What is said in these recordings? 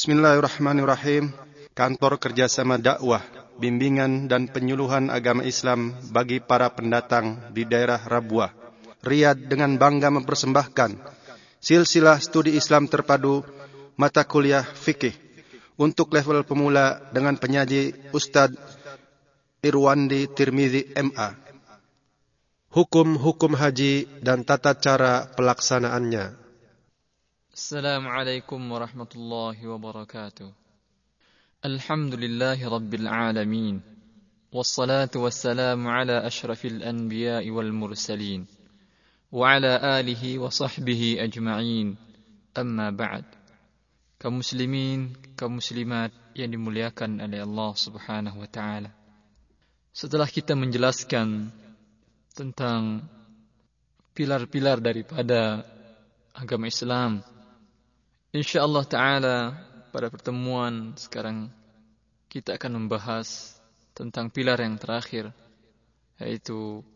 Bismillahirrahmanirrahim. Kantor Kerjasama Dakwah, Bimbingan dan Penyuluhan Agama Islam bagi para pendatang di daerah Rabuah, Riyadh dengan bangga mempersembahkan silsilah studi Islam terpadu mata kuliah fikih untuk level pemula dengan penyaji Ustadz Irwandi Tirmizi MA. Hukum-hukum haji dan tata cara pelaksanaannya. Assalamualaikum warahmatullahi wabarakatuh. الحمد لله رب العالمين والصلاه والسلام على اشرف الانبياء والمرسلين وعلى اله وصحبه اجمعين اما بعد كمسلمين كمسلمات oleh Allah Subhanahu wa taala. Setelah kita menjelaskan tentang pilar-pilar daripada agama Islam, insyaallah taala pada pertemuan sekarang kita akan membahas tentang pilar yang terakhir yaitu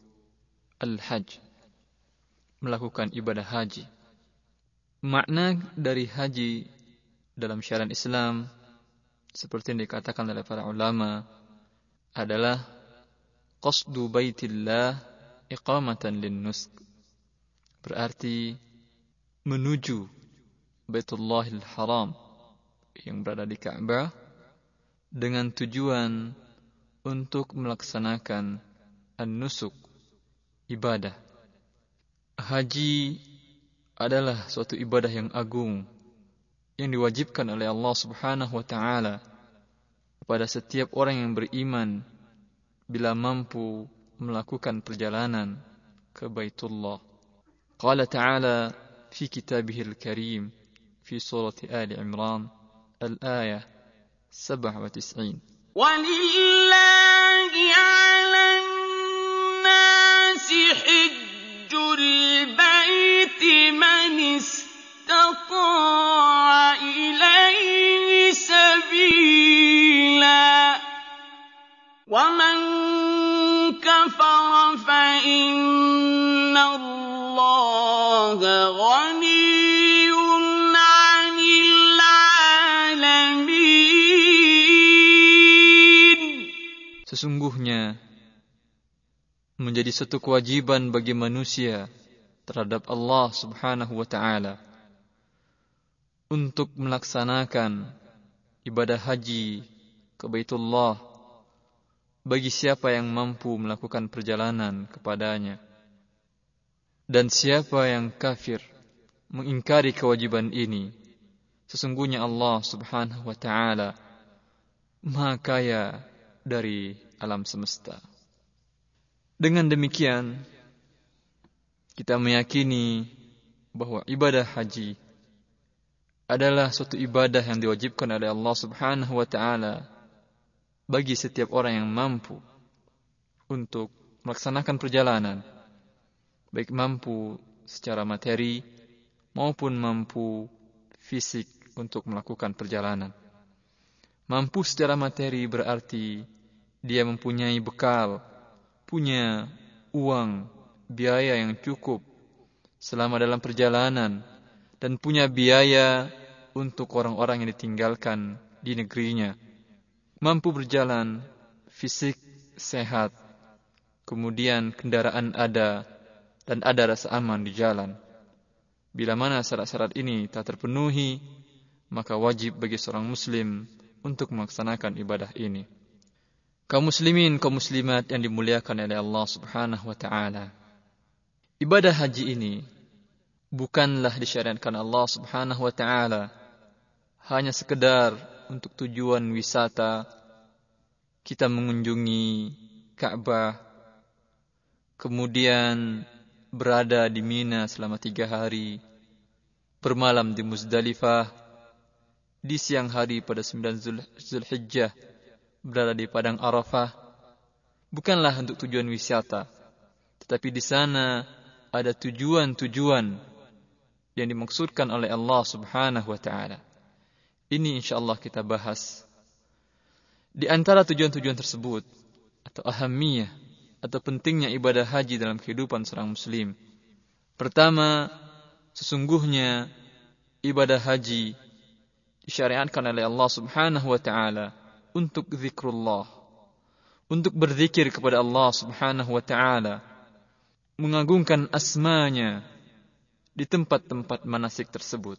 al-hajj melakukan ibadah haji. Makna dari haji dalam syariat Islam seperti yang dikatakan oleh para ulama adalah qasdu baitillah iqamatan lin nusk berarti menuju Baitullahil Haram yang berada di Ka'bah dengan tujuan untuk melaksanakan an-nusuk ibadah. Haji adalah suatu ibadah yang agung yang diwajibkan oleh Allah Subhanahu wa taala kepada setiap orang yang beriman bila mampu melakukan perjalanan ke Baitullah. Qala ta'ala fi kitabihil karim fi surati Ali Imran الآية 97 ولله على الناس حج البيت من استطاع إليه سبيلا ومن كفر Sesungguhnya menjadi satu kewajiban bagi manusia terhadap Allah Subhanahu wa taala untuk melaksanakan ibadah haji ke Baitullah bagi siapa yang mampu melakukan perjalanan kepadanya. Dan siapa yang kafir mengingkari kewajiban ini sesungguhnya Allah Subhanahu wa taala Maha kaya dari alam semesta. Dengan demikian, kita meyakini bahwa ibadah haji adalah suatu ibadah yang diwajibkan oleh Allah Subhanahu wa taala bagi setiap orang yang mampu untuk melaksanakan perjalanan baik mampu secara materi maupun mampu fisik untuk melakukan perjalanan. Mampu secara materi berarti dia mempunyai bekal, punya uang, biaya yang cukup selama dalam perjalanan dan punya biaya untuk orang-orang yang ditinggalkan di negerinya. Mampu berjalan, fisik sehat, kemudian kendaraan ada dan ada rasa aman di jalan. Bila mana syarat-syarat ini tak terpenuhi, maka wajib bagi seorang muslim untuk melaksanakan ibadah ini kaum muslimin kaum muslimat yang dimuliakan oleh Allah Subhanahu wa taala. Ibadah haji ini bukanlah disyariatkan Allah Subhanahu wa taala hanya sekedar untuk tujuan wisata kita mengunjungi Ka'bah kemudian berada di Mina selama tiga hari bermalam di Muzdalifah di siang hari pada 9 Zulhijjah berada di padang Arafah bukanlah untuk tujuan wisata, tetapi di sana ada tujuan-tujuan yang dimaksudkan oleh Allah Subhanahu wa taala. Ini insyaallah kita bahas. Di antara tujuan-tujuan tersebut atau ahamiyah atau pentingnya ibadah haji dalam kehidupan seorang muslim. Pertama, sesungguhnya ibadah haji disyariatkan oleh Allah Subhanahu wa taala untuk zikrullah, untuk berzikir kepada Allah Subhanahu wa taala, mengagungkan asmanya di tempat-tempat manasik tersebut.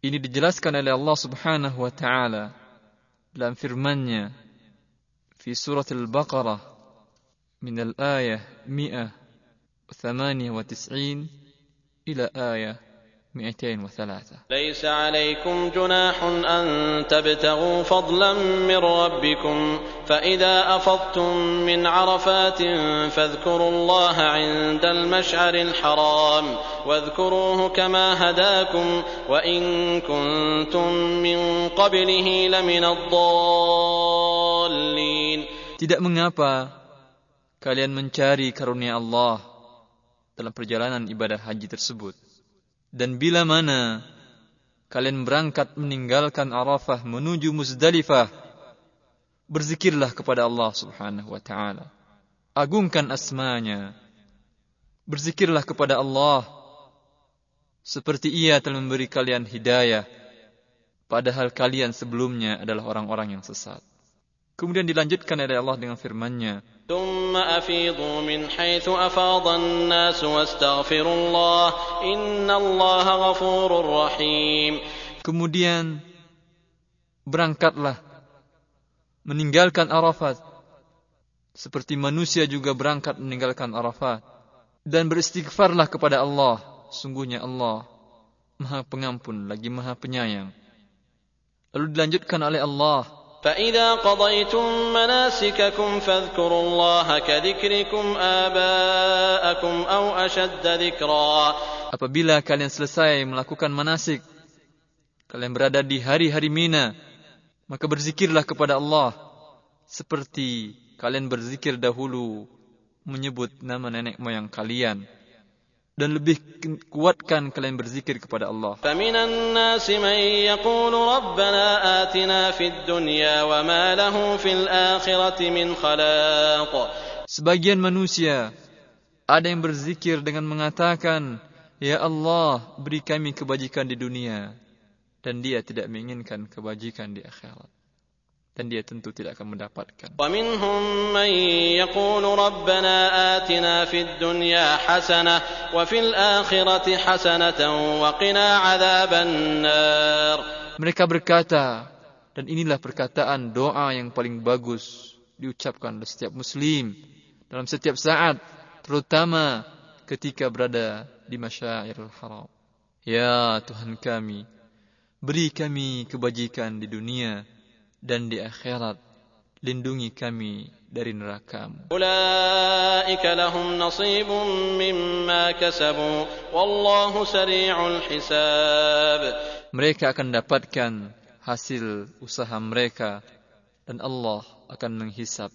Ini dijelaskan oleh Allah Subhanahu wa taala dalam firman-Nya di surat Al-Baqarah min al-ayah 198 ila ayah 203 ليس عليكم جناح أن تبتغوا فضلا من ربكم فإذا أفضتم من عرفات فاذكروا الله عند المشعر الحرام واذكروه كما هداكم وإن كنتم من قبله لمن الضالين Tidak mengapa kalian mencari karunia Allah dalam perjalanan ibadah haji tersebut. Dan bila mana kalian berangkat meninggalkan Arafah menuju Muzdalifah, berzikirlah kepada Allah Subhanahu wa taala. Agungkan asmanya. Berzikirlah kepada Allah seperti Ia telah memberi kalian hidayah padahal kalian sebelumnya adalah orang-orang yang sesat. Kemudian dilanjutkan oleh Allah dengan firman-Nya. Kemudian berangkatlah meninggalkan Arafat. Seperti manusia juga berangkat meninggalkan Arafat. Dan beristighfarlah kepada Allah. Sungguhnya Allah Maha Pengampun lagi Maha Penyayang. Lalu dilanjutkan oleh Allah. فإذا قضيتم مناسككم فاذكروا الله كذكركم آباءكم أو أشد ذكرا Apabila kalian selesai melakukan manasik, kalian berada di hari-hari Mina, maka berzikirlah kepada Allah seperti kalian berzikir dahulu menyebut nama nenek moyang kalian dan lebih kuatkan kalian berzikir kepada Allah. Sebagian manusia ada yang berzikir dengan mengatakan, "Ya Allah, beri kami kebajikan di dunia." Dan dia tidak menginginkan kebajikan di akhirat dan dia tentu tidak akan mendapatkan. Mereka berkata, dan inilah perkataan doa yang paling bagus diucapkan oleh setiap muslim dalam setiap saat, terutama ketika berada di Masyairul Haram. Ya Tuhan kami, beri kami kebajikan di dunia dan di akhirat lindungi kami dari neraka. Mereka akan dapatkan hasil usaha mereka dan Allah akan menghisap.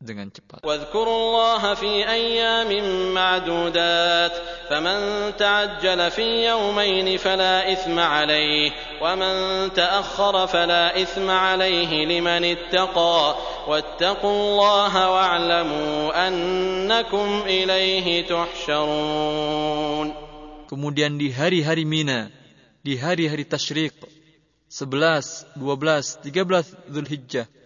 dengan cepat. Wadhkurullaha fi ayyamin ma'dudat faman ta'ajjala fi yawmayn fala ithma alayhi wa man ta'akhkhara fala ithma alayhi liman ittaqa wattaqullaha wa'lamu annakum ilayhi tuhsyarun. Kemudian di hari-hari Mina, di hari-hari Tasyrik 11, 12, 13 Zulhijjah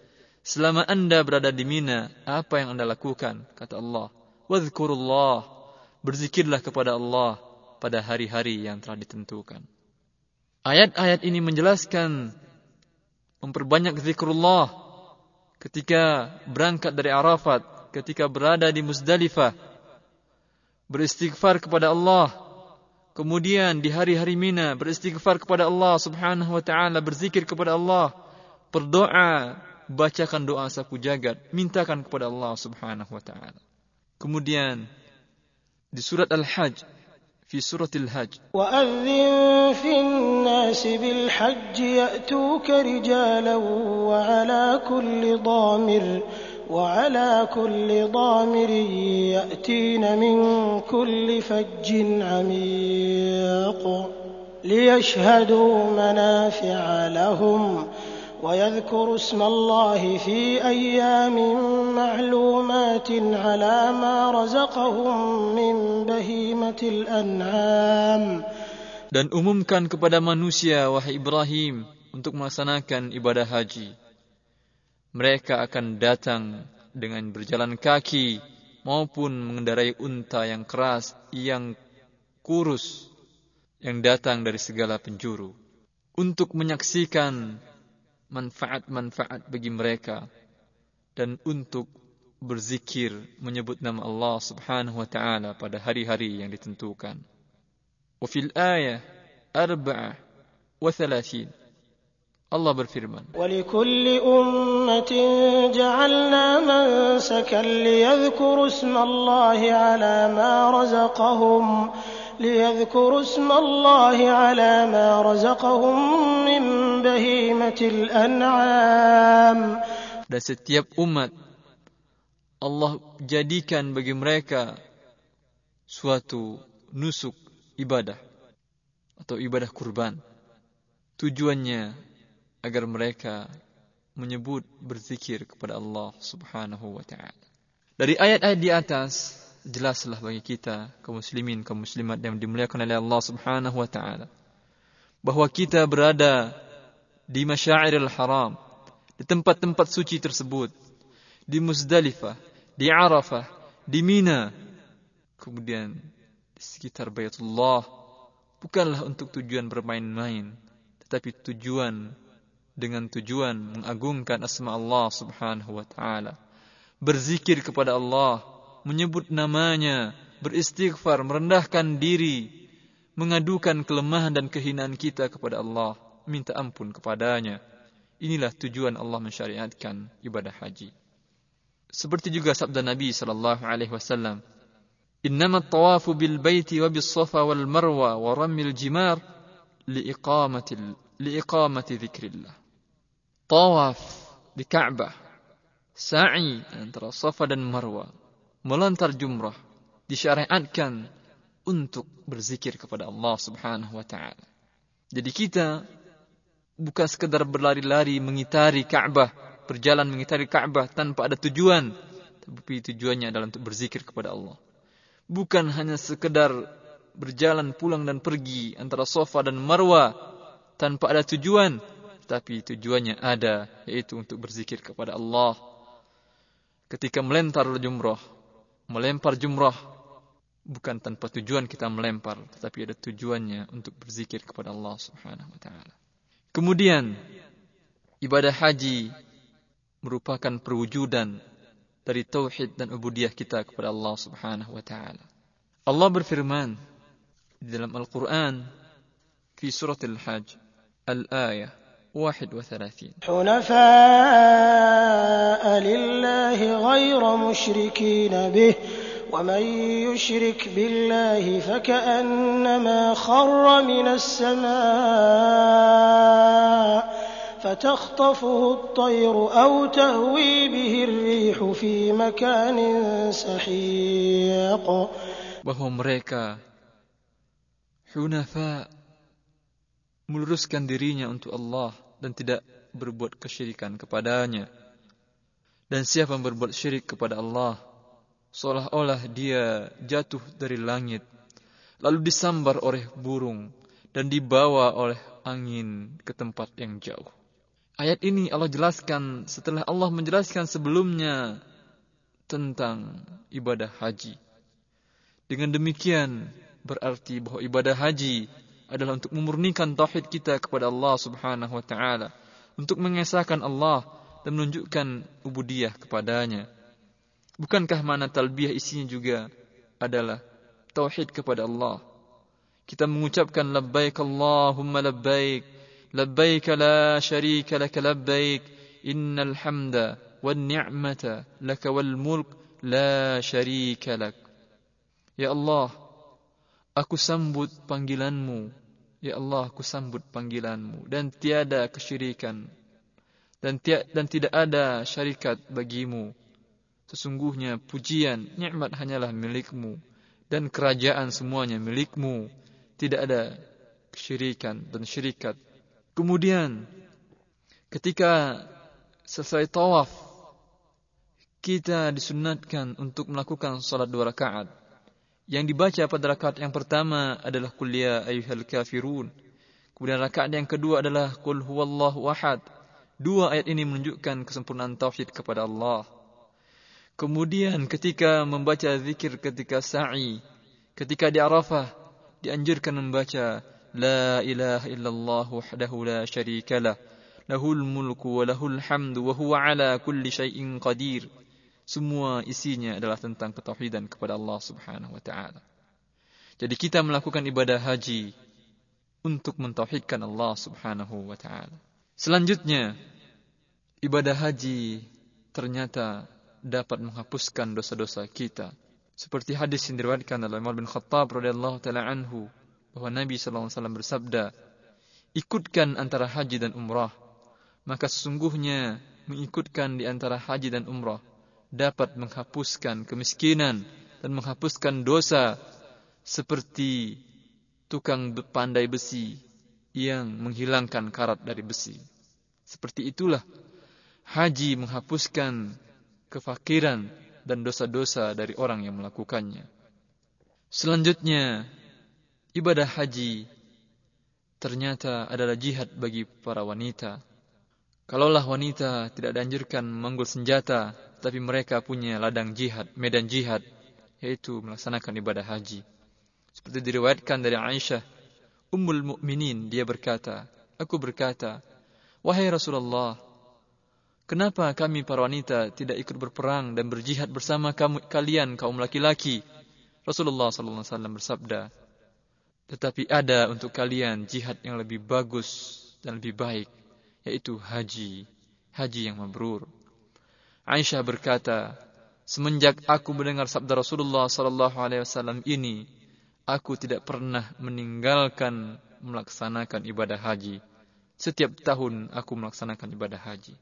selama anda berada di Mina, apa yang anda lakukan? Kata Allah, Wadhkurullah, berzikirlah kepada Allah pada hari-hari yang telah ditentukan. Ayat-ayat ini menjelaskan memperbanyak zikrullah ketika berangkat dari Arafat, ketika berada di Muzdalifah, beristighfar kepada Allah, Kemudian di hari-hari Mina beristighfar kepada Allah Subhanahu wa taala, berzikir kepada Allah, berdoa, bacakan doa sapu jagat, mintakan kepada Allah Subhanahu wa taala. Kemudian di surat Al-Hajj في سورة الحج وأذن في الناس بالحج يأتوك رجالا وعلى كل ضامر وعلى كل ضامر يأتين من كل فج عميق ليشهدوا منافع لهم ويذكر اسم الله في أيام معلومات على ما رزقهم من بهيمة الأنعام Dan umumkan kepada manusia, wahai Ibrahim, untuk melaksanakan ibadah haji. Mereka akan datang dengan berjalan kaki maupun mengendarai unta yang keras, yang kurus, yang datang dari segala penjuru. Untuk menyaksikan manfaat-manfaat bagi mereka dan untuk berzikir menyebut nama Allah Subhanahu wa taala pada hari-hari yang ditentukan. Wa fil ayah 34 Allah berfirman. Wa li kulli ummatin ja'alna mansakan liyadhkuru isma ala ma razaqahum ليذكروا اسم الله على ما رزقهم من بهيمة الأنعام Dan setiap umat Allah jadikan bagi mereka suatu nusuk ibadah atau ibadah kurban. Tujuannya agar mereka menyebut berzikir kepada Allah Subhanahu wa taala. Dari ayat-ayat di atas jelaslah bagi kita kaum muslimin kaum muslimat yang dimuliakan oleh Allah Subhanahu wa taala bahwa kita berada di Masyairil Haram, di tempat-tempat suci tersebut, di Muzdalifah, di Arafah, di Mina, kemudian di sekitar Baitullah, bukanlah untuk tujuan bermain-main, tetapi tujuan dengan tujuan mengagungkan asma Allah Subhanahu wa taala. Berzikir kepada Allah, menyebut namanya, beristighfar, merendahkan diri, mengadukan kelemahan dan kehinaan kita kepada Allah, minta ampun kepadanya. Inilah tujuan Allah mensyariatkan ibadah haji. Seperti juga sabda Nabi sallallahu alaihi wasallam, "Innama tawafu bil baiti wa bis safa wal marwa wa ramil jimar liiqamati liiqamati dzikrillah." Tawaf di Ka'bah, sa'i antara Safa dan Marwa, melontar jumrah disyariatkan untuk berzikir kepada Allah Subhanahu wa taala. Jadi kita bukan sekedar berlari-lari mengitari Ka'bah berjalan mengitari Ka'bah tanpa ada tujuan, tapi tujuannya adalah untuk berzikir kepada Allah. Bukan hanya sekedar berjalan pulang dan pergi antara Safa dan Marwa tanpa ada tujuan, tapi tujuannya ada yaitu untuk berzikir kepada Allah. Ketika melempar jumrah, melempar jumrah bukan tanpa tujuan kita melempar, tetapi ada tujuannya untuk berzikir kepada Allah Subhanahu wa taala. Kemudian ibadah haji merupakan perwujudan dari tauhid dan ubudiyah kita kepada Allah Subhanahu wa taala. Allah berfirman di dalam Al-Qur'an fi surat Al-Hajj al-ayah 31 حنفاء لله غير مشركين به ومن يشرك بالله فكأنما خر من السماء فتخطفه الطير أو تهوي به الريح في مكان سحيق. Bahwa mereka hunafa meluruskan dirinya untuk Allah. Dan tidak berbuat kesyirikan kepadanya. Dan siapa yang berbuat syirik kepada Allah, seolah-olah dia jatuh dari langit, lalu disambar oleh burung dan dibawa oleh angin ke tempat yang jauh. Ayat ini Allah jelaskan setelah Allah menjelaskan sebelumnya tentang ibadah haji. Dengan demikian berarti bahwa ibadah haji adalah untuk memurnikan tauhid kita kepada Allah Subhanahu wa taala, untuk mengesahkan Allah dan menunjukkan ubudiyah kepadanya. Bukankah mana talbiyah isinya juga adalah tauhid kepada Allah? Kita mengucapkan labbaik Allahumma labbaik, labbaik la syarika lak labbaik, innal hamda wan ni'mata lak wal mulk la syarika lak. Ya Allah, aku sambut panggilanmu. Ya Allah, aku sambut panggilanmu. Dan tiada kesyirikan. Dan, tia, dan tidak ada syarikat bagimu. Sesungguhnya pujian, nikmat hanyalah milikmu. Dan kerajaan semuanya milikmu. Tidak ada kesyirikan dan syirikat. Kemudian, ketika selesai tawaf, kita disunatkan untuk melakukan salat dua rakaat. Yang dibaca pada rakaat yang pertama adalah kuliah ayyuhal kafirun. Kemudian rakaat yang kedua adalah Qul huwallahu ahad. Dua ayat ini menunjukkan kesempurnaan tauhid kepada Allah. Kemudian ketika membaca zikir ketika sa'i, ketika di Arafah, dianjurkan membaca La ilaha illallah wahdahu la syarika lah, lahul mulku wa lahul hamdu wa huwa ala kulli syai'in qadir. Semua isinya adalah tentang ketauhidan kepada Allah Subhanahu wa taala. Jadi kita melakukan ibadah haji untuk mentauhidkan Allah Subhanahu wa taala. Selanjutnya, ibadah haji ternyata dapat menghapuskan dosa-dosa kita. Seperti hadis yang diriwayatkan oleh Umar bin Khattab radhiyallahu taala anhu bahwa Nabi sallallahu alaihi wasallam bersabda, "Ikutkan antara haji dan umrah, maka sesungguhnya mengikutkan di antara haji dan umrah dapat menghapuskan kemiskinan dan menghapuskan dosa seperti tukang pandai besi yang menghilangkan karat dari besi. Seperti itulah haji menghapuskan kefakiran dan dosa-dosa dari orang yang melakukannya. Selanjutnya, ibadah haji ternyata adalah jihad bagi para wanita. Kalaulah wanita tidak dianjurkan menggul senjata, tapi mereka punya ladang jihad, medan jihad, yaitu melaksanakan ibadah haji. Seperti diriwayatkan dari Aisyah, Ummul Mukminin, dia berkata, aku berkata, wahai Rasulullah, kenapa kami para wanita tidak ikut berperang dan berjihad bersama kamu, kalian kaum laki-laki? Rasulullah sallallahu alaihi wasallam bersabda, tetapi ada untuk kalian jihad yang lebih bagus dan lebih baik, yaitu haji, haji yang mabrur. Aisyah berkata, semenjak aku mendengar sabda Rasulullah sallallahu alaihi wasallam ini, aku tidak pernah meninggalkan melaksanakan ibadah haji. Setiap tahun aku melaksanakan ibadah haji.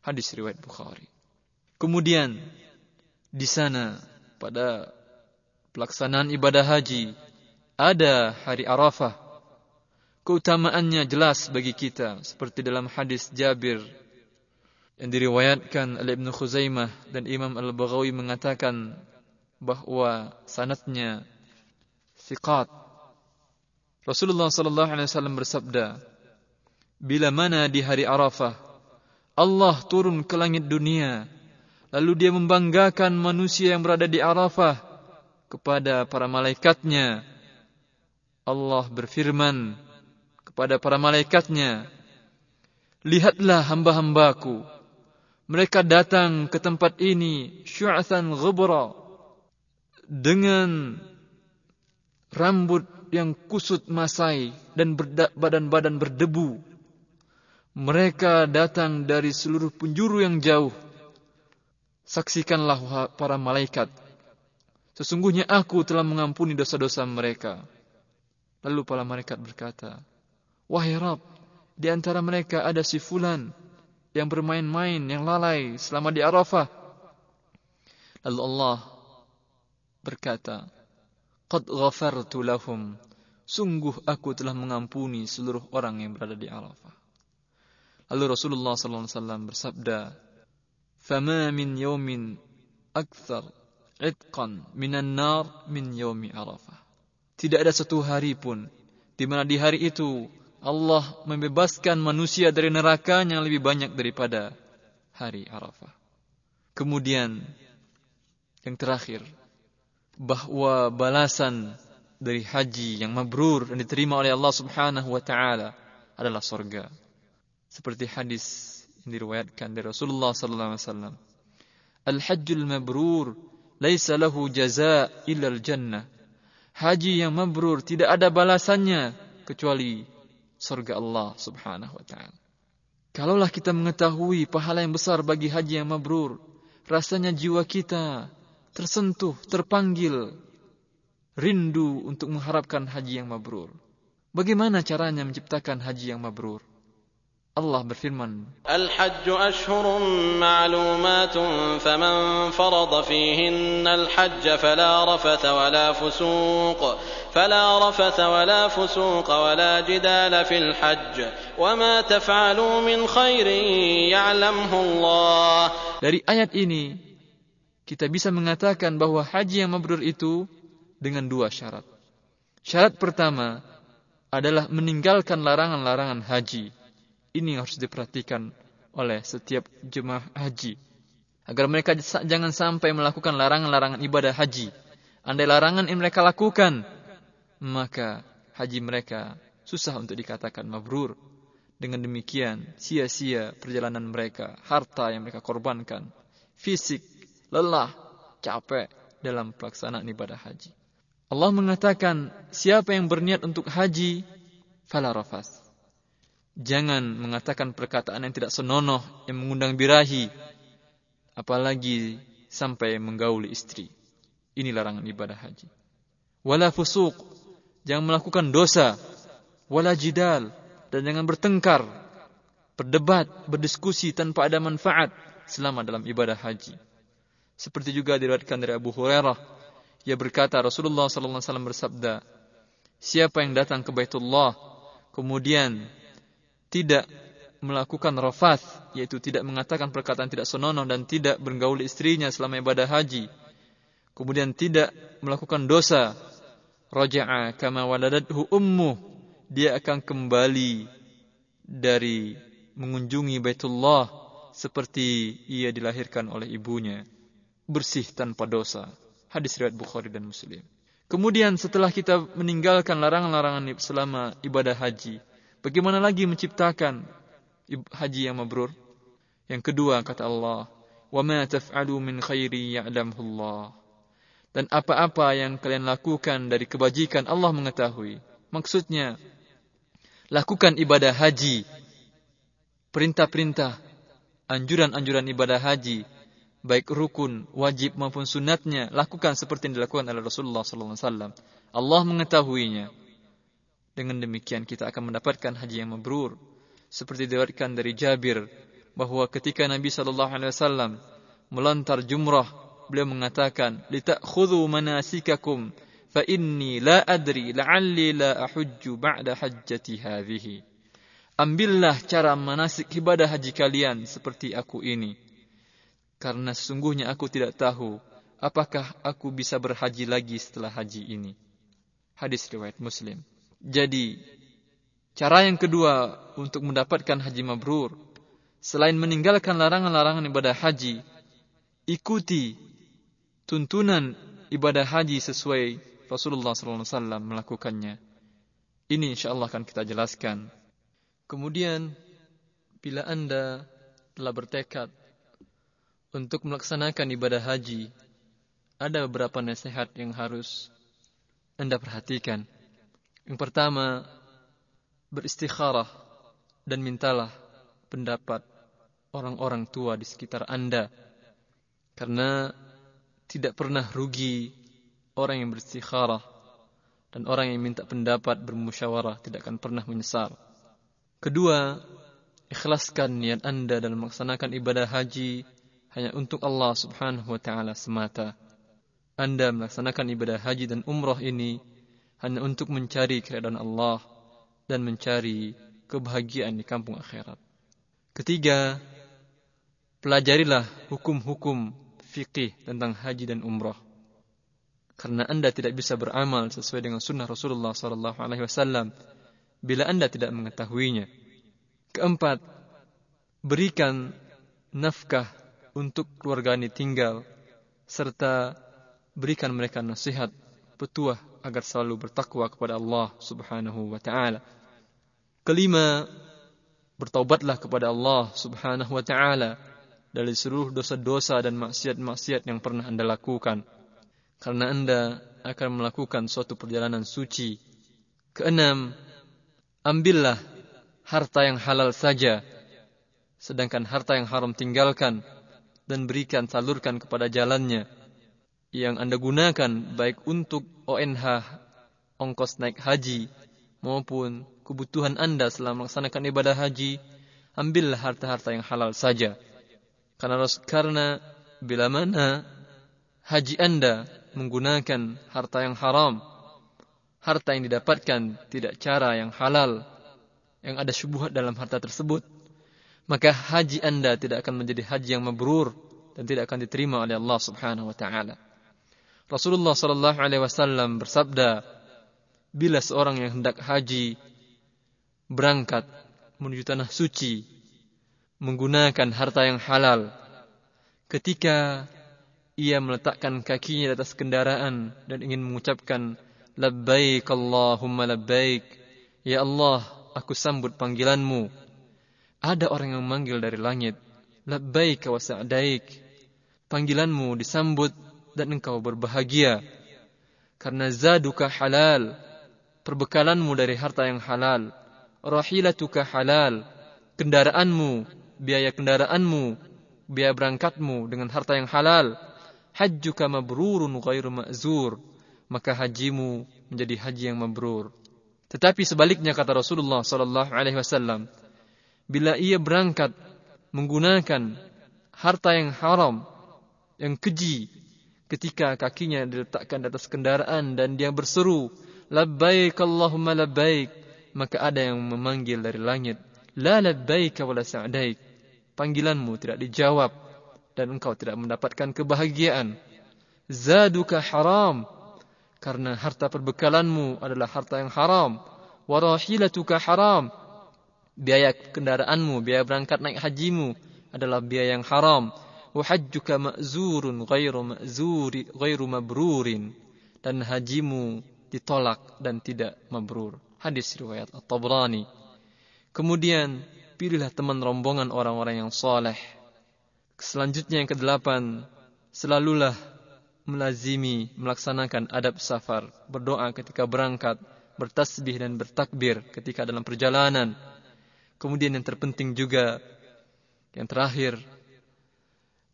Hadis riwayat Bukhari. Kemudian di sana pada pelaksanaan ibadah haji ada hari Arafah. Keutamaannya jelas bagi kita seperti dalam hadis Jabir yang diriwayatkan oleh Ibnu Khuzaimah dan Imam Al-Baghawi mengatakan bahwa sanatnya thiqat. Rasulullah sallallahu alaihi wasallam bersabda, bila mana di hari Arafah Allah turun ke langit dunia, lalu dia membanggakan manusia yang berada di Arafah kepada para malaikatnya. Allah berfirman kepada para malaikatnya, Lihatlah hamba-hambaku, mereka datang ke tempat ini syu'athan ghubra dengan rambut yang kusut masai dan badan-badan berdebu. Mereka datang dari seluruh penjuru yang jauh. Saksikanlah para malaikat. Sesungguhnya aku telah mengampuni dosa-dosa mereka. Lalu para malaikat berkata, Wahai Rab, di antara mereka ada si Fulan yang bermain-main, yang lalai selama di Arafah. Lalu Allah berkata, Qad ghafartu lahum. Sungguh aku telah mengampuni seluruh orang yang berada di Arafah. Lalu Rasulullah wasallam bersabda, "Fama min yawmin akthar itqan minan nar min yawmi Arafah." Tidak ada satu hari pun di mana di hari itu Allah membebaskan manusia dari neraka yang lebih banyak daripada hari Arafah. Kemudian yang terakhir bahwa balasan dari haji yang mabrur dan diterima oleh Allah Subhanahu wa taala adalah surga. Seperti hadis yang diriwayatkan dari Rasulullah sallallahu alaihi wasallam. Al-hajjul mabrur laisa lahu jazaa illa al-jannah. Haji yang mabrur tidak ada balasannya kecuali surga Allah Subhanahu wa taala. Kalaulah kita mengetahui pahala yang besar bagi haji yang mabrur, rasanya jiwa kita tersentuh, terpanggil, rindu untuk mengharapkan haji yang mabrur. Bagaimana caranya menciptakan haji yang mabrur? Allah berfirman, Al-Hajj ashhurun ma'lumatun faman farada fihin al-hajj fala rafatha wala fusuq fala rafatha wala fusuq wala jidala fil hajj wama taf'alu min khairin ya'lamhu Allah Dari ayat ini kita bisa mengatakan bahwa haji yang mabrur itu dengan dua syarat. Syarat pertama, adalah meninggalkan larangan-larangan haji. Ini harus diperhatikan oleh setiap jemaah haji. Agar mereka jangan sampai melakukan larangan-larangan ibadah haji. Andai larangan yang mereka lakukan, maka haji mereka susah untuk dikatakan mabrur. Dengan demikian, sia-sia perjalanan mereka, harta yang mereka korbankan, fisik, lelah, capek dalam pelaksanaan ibadah haji. Allah mengatakan, siapa yang berniat untuk haji, fala rafas. Jangan mengatakan perkataan yang tidak senonoh, yang mengundang birahi, apalagi sampai menggauli istri. Ini larangan ibadah haji. Wala fusuq, jangan melakukan dosa. Wala jidal, dan jangan bertengkar, berdebat, berdiskusi tanpa ada manfaat selama dalam ibadah haji. Seperti juga diriwayatkan dari Abu Hurairah ia berkata Rasulullah sallallahu alaihi wasallam bersabda, siapa yang datang ke Baitullah kemudian tidak melakukan rafath yaitu tidak mengatakan perkataan tidak senonoh dan tidak bergaul istrinya selama ibadah haji. Kemudian tidak melakukan dosa. Raja'a kama waladathu ummu dia akan kembali dari mengunjungi Baitullah seperti ia dilahirkan oleh ibunya. Bersih tanpa dosa. Hadis riwayat Bukhari dan Muslim. Kemudian setelah kita meninggalkan larangan-larangan selama ibadah haji, bagaimana lagi menciptakan haji yang mabrur? Yang kedua kata Allah, "Wa ma taf'alu min khairi ya'lamhu Allah." Dan apa-apa yang kalian lakukan dari kebajikan Allah mengetahui. Maksudnya, lakukan ibadah haji, perintah-perintah, anjuran-anjuran ibadah haji baik rukun, wajib maupun sunatnya, lakukan seperti yang dilakukan oleh Rasulullah SAW. Allah mengetahuinya. Dengan demikian kita akan mendapatkan haji yang mabrur. Seperti diriwayatkan dari Jabir bahwa ketika Nabi SAW melontar jumrah, beliau mengatakan, "Litakhudhu manasikakum fa inni la adri la'alli la ahujju ba'da hajjati hadhihi." Ambillah cara manasik ibadah haji kalian seperti aku ini karena sesungguhnya aku tidak tahu apakah aku bisa berhaji lagi setelah haji ini. Hadis riwayat Muslim. Jadi, cara yang kedua untuk mendapatkan haji mabrur, selain meninggalkan larangan-larangan ibadah haji, ikuti tuntunan ibadah haji sesuai Rasulullah SAW melakukannya. Ini insya Allah akan kita jelaskan. Kemudian, bila anda telah bertekad untuk melaksanakan ibadah haji, ada beberapa nasihat yang harus Anda perhatikan. Yang pertama, beristikharah dan mintalah pendapat orang-orang tua di sekitar Anda. Karena tidak pernah rugi orang yang beristikharah dan orang yang minta pendapat bermusyawarah tidak akan pernah menyesal. Kedua, ikhlaskan niat Anda dalam melaksanakan ibadah haji hanya untuk Allah Subhanahu wa taala semata. Anda melaksanakan ibadah haji dan umrah ini hanya untuk mencari keridhaan Allah dan mencari kebahagiaan di kampung akhirat. Ketiga, pelajarilah hukum-hukum fikih tentang haji dan umrah. Karena Anda tidak bisa beramal sesuai dengan sunnah Rasulullah SAW bila Anda tidak mengetahuinya. Keempat, berikan nafkah untuk keluarga ini tinggal serta berikan mereka nasihat petuah agar selalu bertakwa kepada Allah Subhanahu wa taala. Kelima, bertaubatlah kepada Allah Subhanahu wa taala dari seluruh dosa-dosa dan maksiat-maksiat yang pernah Anda lakukan. Karena Anda akan melakukan suatu perjalanan suci. Keenam, ambillah harta yang halal saja, sedangkan harta yang haram tinggalkan dan berikan salurkan kepada jalannya yang Anda gunakan baik untuk ONH ongkos naik haji maupun kebutuhan Anda selama melaksanakan ibadah haji ambillah harta-harta yang halal saja karena karena bila mana haji Anda menggunakan harta yang haram harta yang didapatkan tidak cara yang halal yang ada syubhat dalam harta tersebut maka haji Anda tidak akan menjadi haji yang mabrur dan tidak akan diterima oleh Allah Subhanahu wa taala. Rasulullah sallallahu alaihi wasallam bersabda, bila seorang yang hendak haji berangkat menuju tanah suci menggunakan harta yang halal ketika ia meletakkan kakinya di atas kendaraan dan ingin mengucapkan labbaik Allahumma labbaik ya Allah aku sambut panggilanmu ada orang yang memanggil dari langit labbaik wa sa'daik panggilanmu disambut dan engkau berbahagia. Karena zaduka halal perbekalanmu dari harta yang halal, rahilatuka halal, kendaraanmu, biaya kendaraanmu, biaya berangkatmu dengan harta yang halal, hajjuka mabrurun ghairu ma'zur, maka hajimu menjadi haji yang mabrur. Tetapi sebaliknya kata Rasulullah sallallahu alaihi wasallam, bila ia berangkat menggunakan harta yang haram, yang keji, ketika kakinya diletakkan di atas kendaraan dan dia berseru, labbaik Allahumma labbaik maka ada yang memanggil dari langit la labbaik wala sa'daik. Panggilanmu tidak dijawab dan engkau tidak mendapatkan kebahagiaan. Zaduka haram karena harta perbekalanmu adalah harta yang haram. Warahilatuka haram biaya kendaraanmu biaya berangkat naik hajimu adalah biaya yang haram hajjuka ma'zurun ghairu ma'zuri ghairu mabrurin dan hajimu ditolak dan tidak mabrur. Hadis riwayat At-Tabrani. Kemudian pilihlah teman rombongan orang-orang yang soleh. Selanjutnya yang kedelapan, selalulah melazimi melaksanakan adab safar, berdoa ketika berangkat, bertasbih dan bertakbir ketika dalam perjalanan. Kemudian yang terpenting juga, yang terakhir,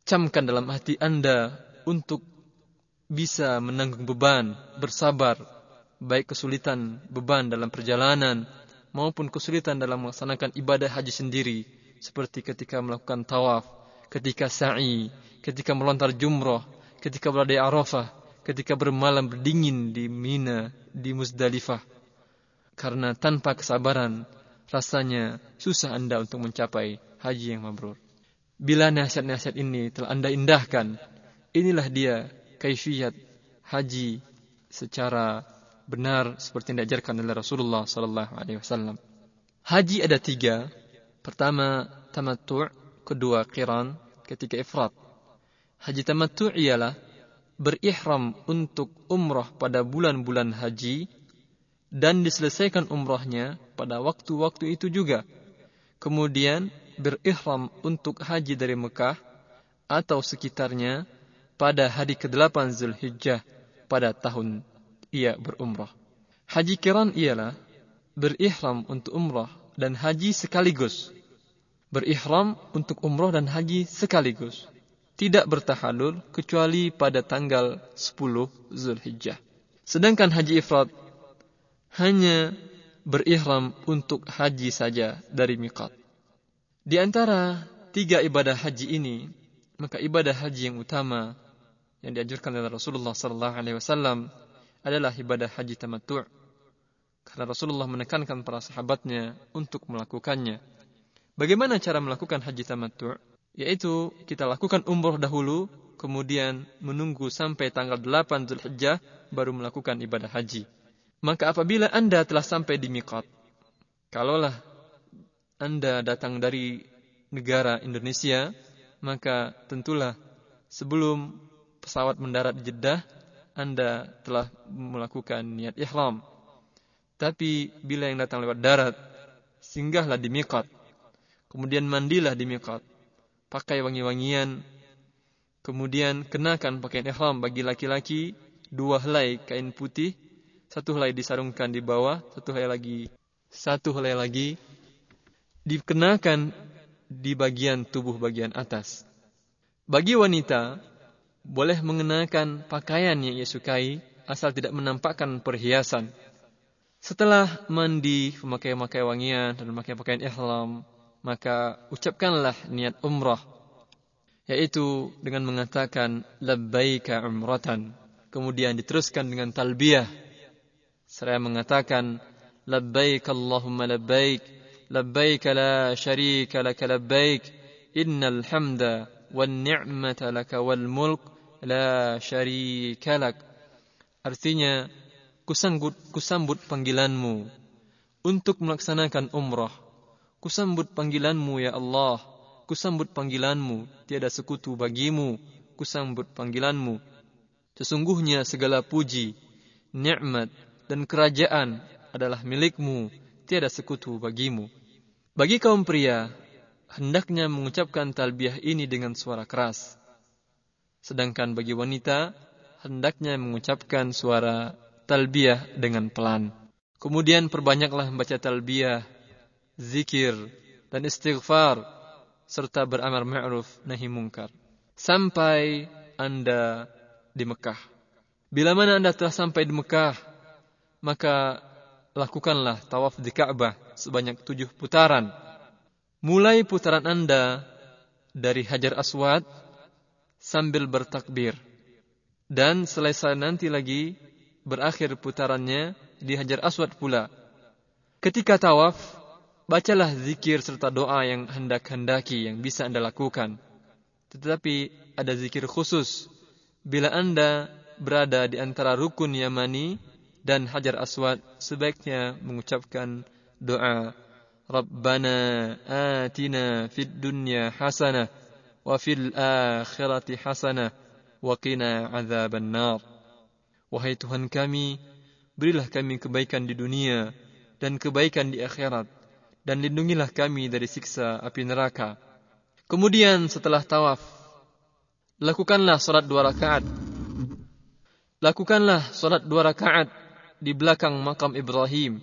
camkan dalam hati Anda untuk bisa menanggung beban, bersabar, baik kesulitan beban dalam perjalanan maupun kesulitan dalam melaksanakan ibadah haji sendiri seperti ketika melakukan tawaf, ketika sa'i, ketika melontar jumrah, ketika berada di Arafah, ketika bermalam berdingin di Mina, di Muzdalifah. Karena tanpa kesabaran, rasanya susah Anda untuk mencapai haji yang mabrur. Bila nasihat-nasihat ini telah Anda indahkan, inilah dia kaifiat haji secara benar seperti yang diajarkan oleh Rasulullah sallallahu alaihi wasallam. Haji ada tiga. Pertama tamattu', kedua qiran, ketiga ifrat. Haji tamattu' ialah berihram untuk umrah pada bulan-bulan haji dan diselesaikan umrahnya pada waktu-waktu itu juga. Kemudian berihram untuk haji dari Mekah atau sekitarnya pada hari ke-8 Zulhijjah pada tahun ia berumrah. Haji kiran ialah berihram untuk umrah dan haji sekaligus. Berihram untuk umrah dan haji sekaligus. Tidak bertahalul kecuali pada tanggal 10 Zulhijjah. Sedangkan haji ifrat hanya berihram untuk haji saja dari miqat. Di antara tiga ibadah haji ini, maka ibadah haji yang utama yang dianjurkan oleh Rasulullah sallallahu alaihi wasallam adalah ibadah haji tamattu' karena Rasulullah menekankan para sahabatnya untuk melakukannya. Bagaimana cara melakukan haji tamattu'? Yaitu kita lakukan umroh dahulu, kemudian menunggu sampai tanggal 8 Zulhijjah baru melakukan ibadah haji. Maka apabila Anda telah sampai di miqat, kalaulah Anda datang dari negara Indonesia, maka tentulah sebelum pesawat mendarat di Jeddah, anda telah melakukan niat ihram. Tapi bila yang datang lewat darat, singgahlah di miqat. Kemudian mandilah di miqat. Pakai wangi-wangian. Kemudian kenakan pakaian ihram bagi laki-laki dua helai kain putih, satu helai disarungkan di bawah, satu helai lagi satu helai lagi dikenakan di bagian tubuh bagian atas. Bagi wanita, boleh mengenakan pakaian yang ia sukai asal tidak menampakkan perhiasan. Setelah mandi, memakai-makai wangian dan memakai pakaian ihram, maka ucapkanlah niat umrah yaitu dengan mengatakan labbaika umratan. Kemudian diteruskan dengan talbiyah. Seraya mengatakan labbaik Allahumma labbaik syarika laka labbaik innal hamda wan ni'mata laka wal mulk la syarika lak. Artinya, kusambut, kusambut panggilanmu untuk melaksanakan umrah. Kusambut panggilanmu ya Allah. Kusambut panggilanmu, tiada sekutu bagimu. Kusambut panggilanmu. Sesungguhnya segala puji, nikmat dan kerajaan adalah milikmu, tiada sekutu bagimu. Bagi kaum pria, hendaknya mengucapkan talbiyah ini dengan suara keras. Sedangkan bagi wanita, hendaknya mengucapkan suara talbiyah dengan pelan. Kemudian perbanyaklah membaca talbiyah, zikir, dan istighfar, serta beramar ma'ruf nahi mungkar. Sampai Anda di Mekah. Bila mana Anda telah sampai di Mekah, maka lakukanlah tawaf di Ka'bah sebanyak tujuh putaran. Mulai putaran Anda dari Hajar Aswad sambil bertakbir dan selesai nanti lagi berakhir putarannya di Hajar Aswad pula. Ketika tawaf, bacalah zikir serta doa yang hendak-hendaki yang bisa Anda lakukan. Tetapi ada zikir khusus bila Anda berada di antara rukun Yamani dan Hajar Aswad sebaiknya mengucapkan doa Rabbana atina fid dunya hasanah wa fil akhirati hasanah Waqina azaban nar. Wahai Tuhan kami, berilah kami kebaikan di dunia dan kebaikan di akhirat dan lindungilah kami dari siksa api neraka. Kemudian setelah tawaf, lakukanlah salat dua rakaat. Lakukanlah salat dua rakaat di belakang makam Ibrahim,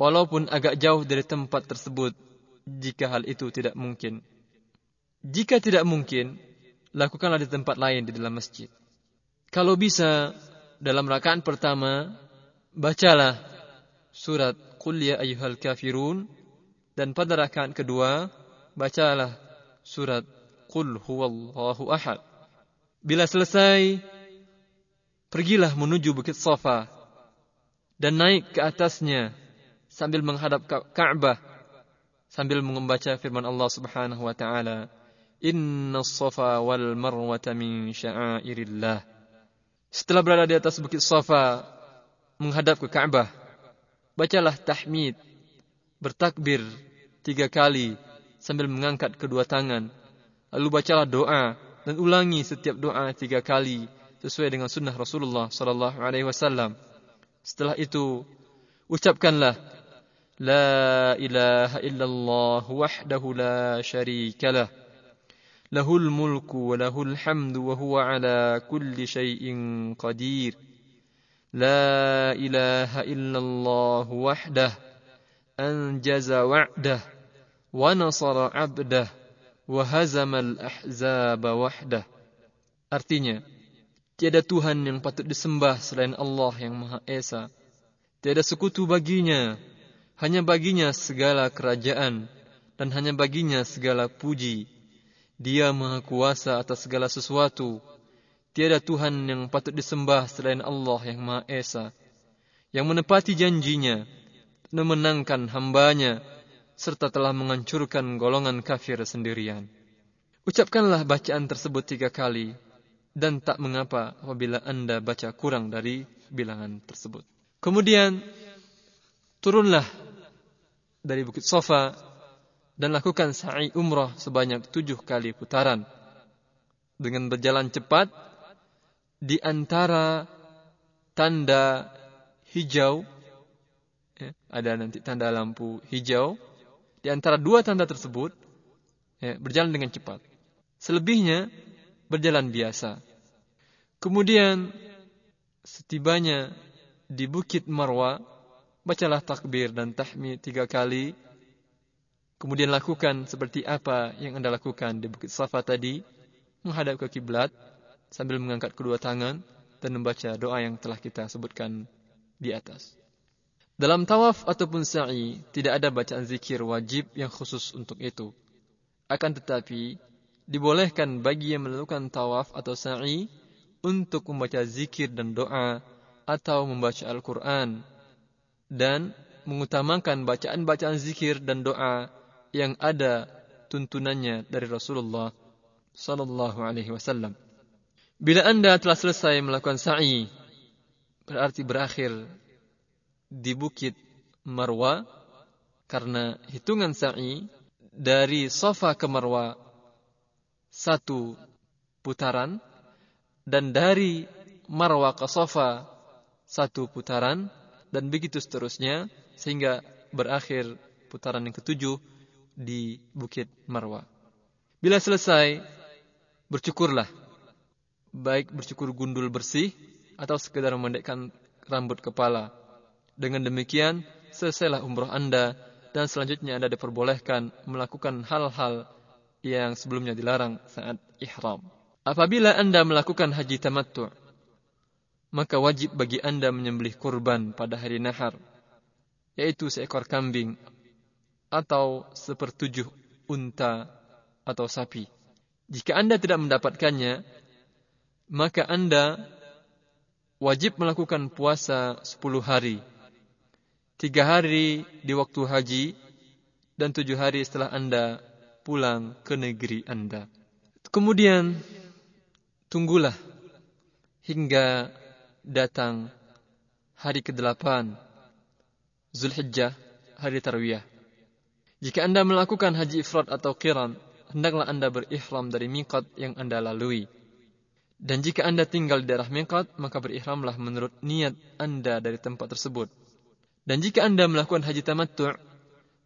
walaupun agak jauh dari tempat tersebut, jika hal itu tidak mungkin. Jika tidak mungkin, lakukanlah di tempat lain di dalam masjid. Kalau bisa, dalam rakaat pertama, bacalah surat Qul ya kafirun dan pada rakaat kedua, bacalah surat Qul huwallahu ahad. Bila selesai, pergilah menuju Bukit Safa dan naik ke atasnya sambil menghadap Ka'bah sambil membaca firman Allah Subhanahu wa taala Inna safa wal marwata min sya'airillah. Setelah berada di atas bukit Safa, menghadap ke Ka'bah, bacalah tahmid, bertakbir tiga kali sambil mengangkat kedua tangan. Lalu bacalah doa dan ulangi setiap doa tiga kali sesuai dengan sunnah Rasulullah Sallallahu Alaihi Wasallam. Setelah itu, ucapkanlah La ilaha illallah wahdahu la syarikalah له الملك وله الحمد وهو على كل شيء قدير لا اله الا الله وحده انجز وعده ونصر عبده وهزم الاحزاب وحده artinya tiada tuhan yang patut disembah selain Allah yang Maha Esa tiada sekutu baginya hanya baginya segala kerajaan dan hanya baginya segala puji Dia maha kuasa atas segala sesuatu. Tiada Tuhan yang patut disembah selain Allah yang maha esa. Yang menepati janjinya, memenangkan hambanya, serta telah menghancurkan golongan kafir sendirian. Ucapkanlah bacaan tersebut tiga kali, dan tak mengapa apabila anda baca kurang dari bilangan tersebut. Kemudian, turunlah dari Bukit Sofa dan lakukan sa'i umrah sebanyak tujuh kali putaran. Dengan berjalan cepat di antara tanda hijau ya, ada nanti tanda lampu hijau di antara dua tanda tersebut ya, berjalan dengan cepat. Selebihnya berjalan biasa. Kemudian setibanya di bukit Marwa bacalah takbir dan tahmid tiga kali Kemudian lakukan seperti apa yang Anda lakukan di Bukit Safa tadi, menghadap ke kiblat sambil mengangkat kedua tangan dan membaca doa yang telah kita sebutkan di atas. Dalam tawaf ataupun sa'i tidak ada bacaan zikir wajib yang khusus untuk itu. Akan tetapi dibolehkan bagi yang melakukan tawaf atau sa'i untuk membaca zikir dan doa atau membaca Al-Quran dan mengutamakan bacaan-bacaan zikir dan doa yang ada tuntunannya dari Rasulullah sallallahu alaihi wasallam. Bila Anda telah selesai melakukan sa'i, berarti berakhir di bukit Marwa karena hitungan sa'i dari Safa ke Marwa satu putaran dan dari Marwa ke Safa satu putaran dan begitu seterusnya sehingga berakhir putaran yang ketujuh di Bukit Marwa. Bila selesai, bercukurlah. Baik bercukur gundul bersih atau sekedar memendekkan rambut kepala. Dengan demikian, selesailah umroh Anda dan selanjutnya Anda diperbolehkan melakukan hal-hal yang sebelumnya dilarang saat ihram. Apabila Anda melakukan haji tamattu', maka wajib bagi Anda menyembelih kurban pada hari nahar, yaitu seekor kambing atau sepertujuh unta atau sapi. Jika Anda tidak mendapatkannya, maka Anda wajib melakukan puasa 10 hari. Tiga hari di waktu haji dan tujuh hari setelah Anda pulang ke negeri Anda. Kemudian, tunggulah hingga datang hari ke-8 Zulhijjah, hari Tarwiyah. Jika Anda melakukan haji ifrat atau qiran, hendaklah Anda berihram dari miqat yang Anda lalui. Dan jika Anda tinggal di daerah miqat, maka berihramlah menurut niat Anda dari tempat tersebut. Dan jika Anda melakukan haji tamattu',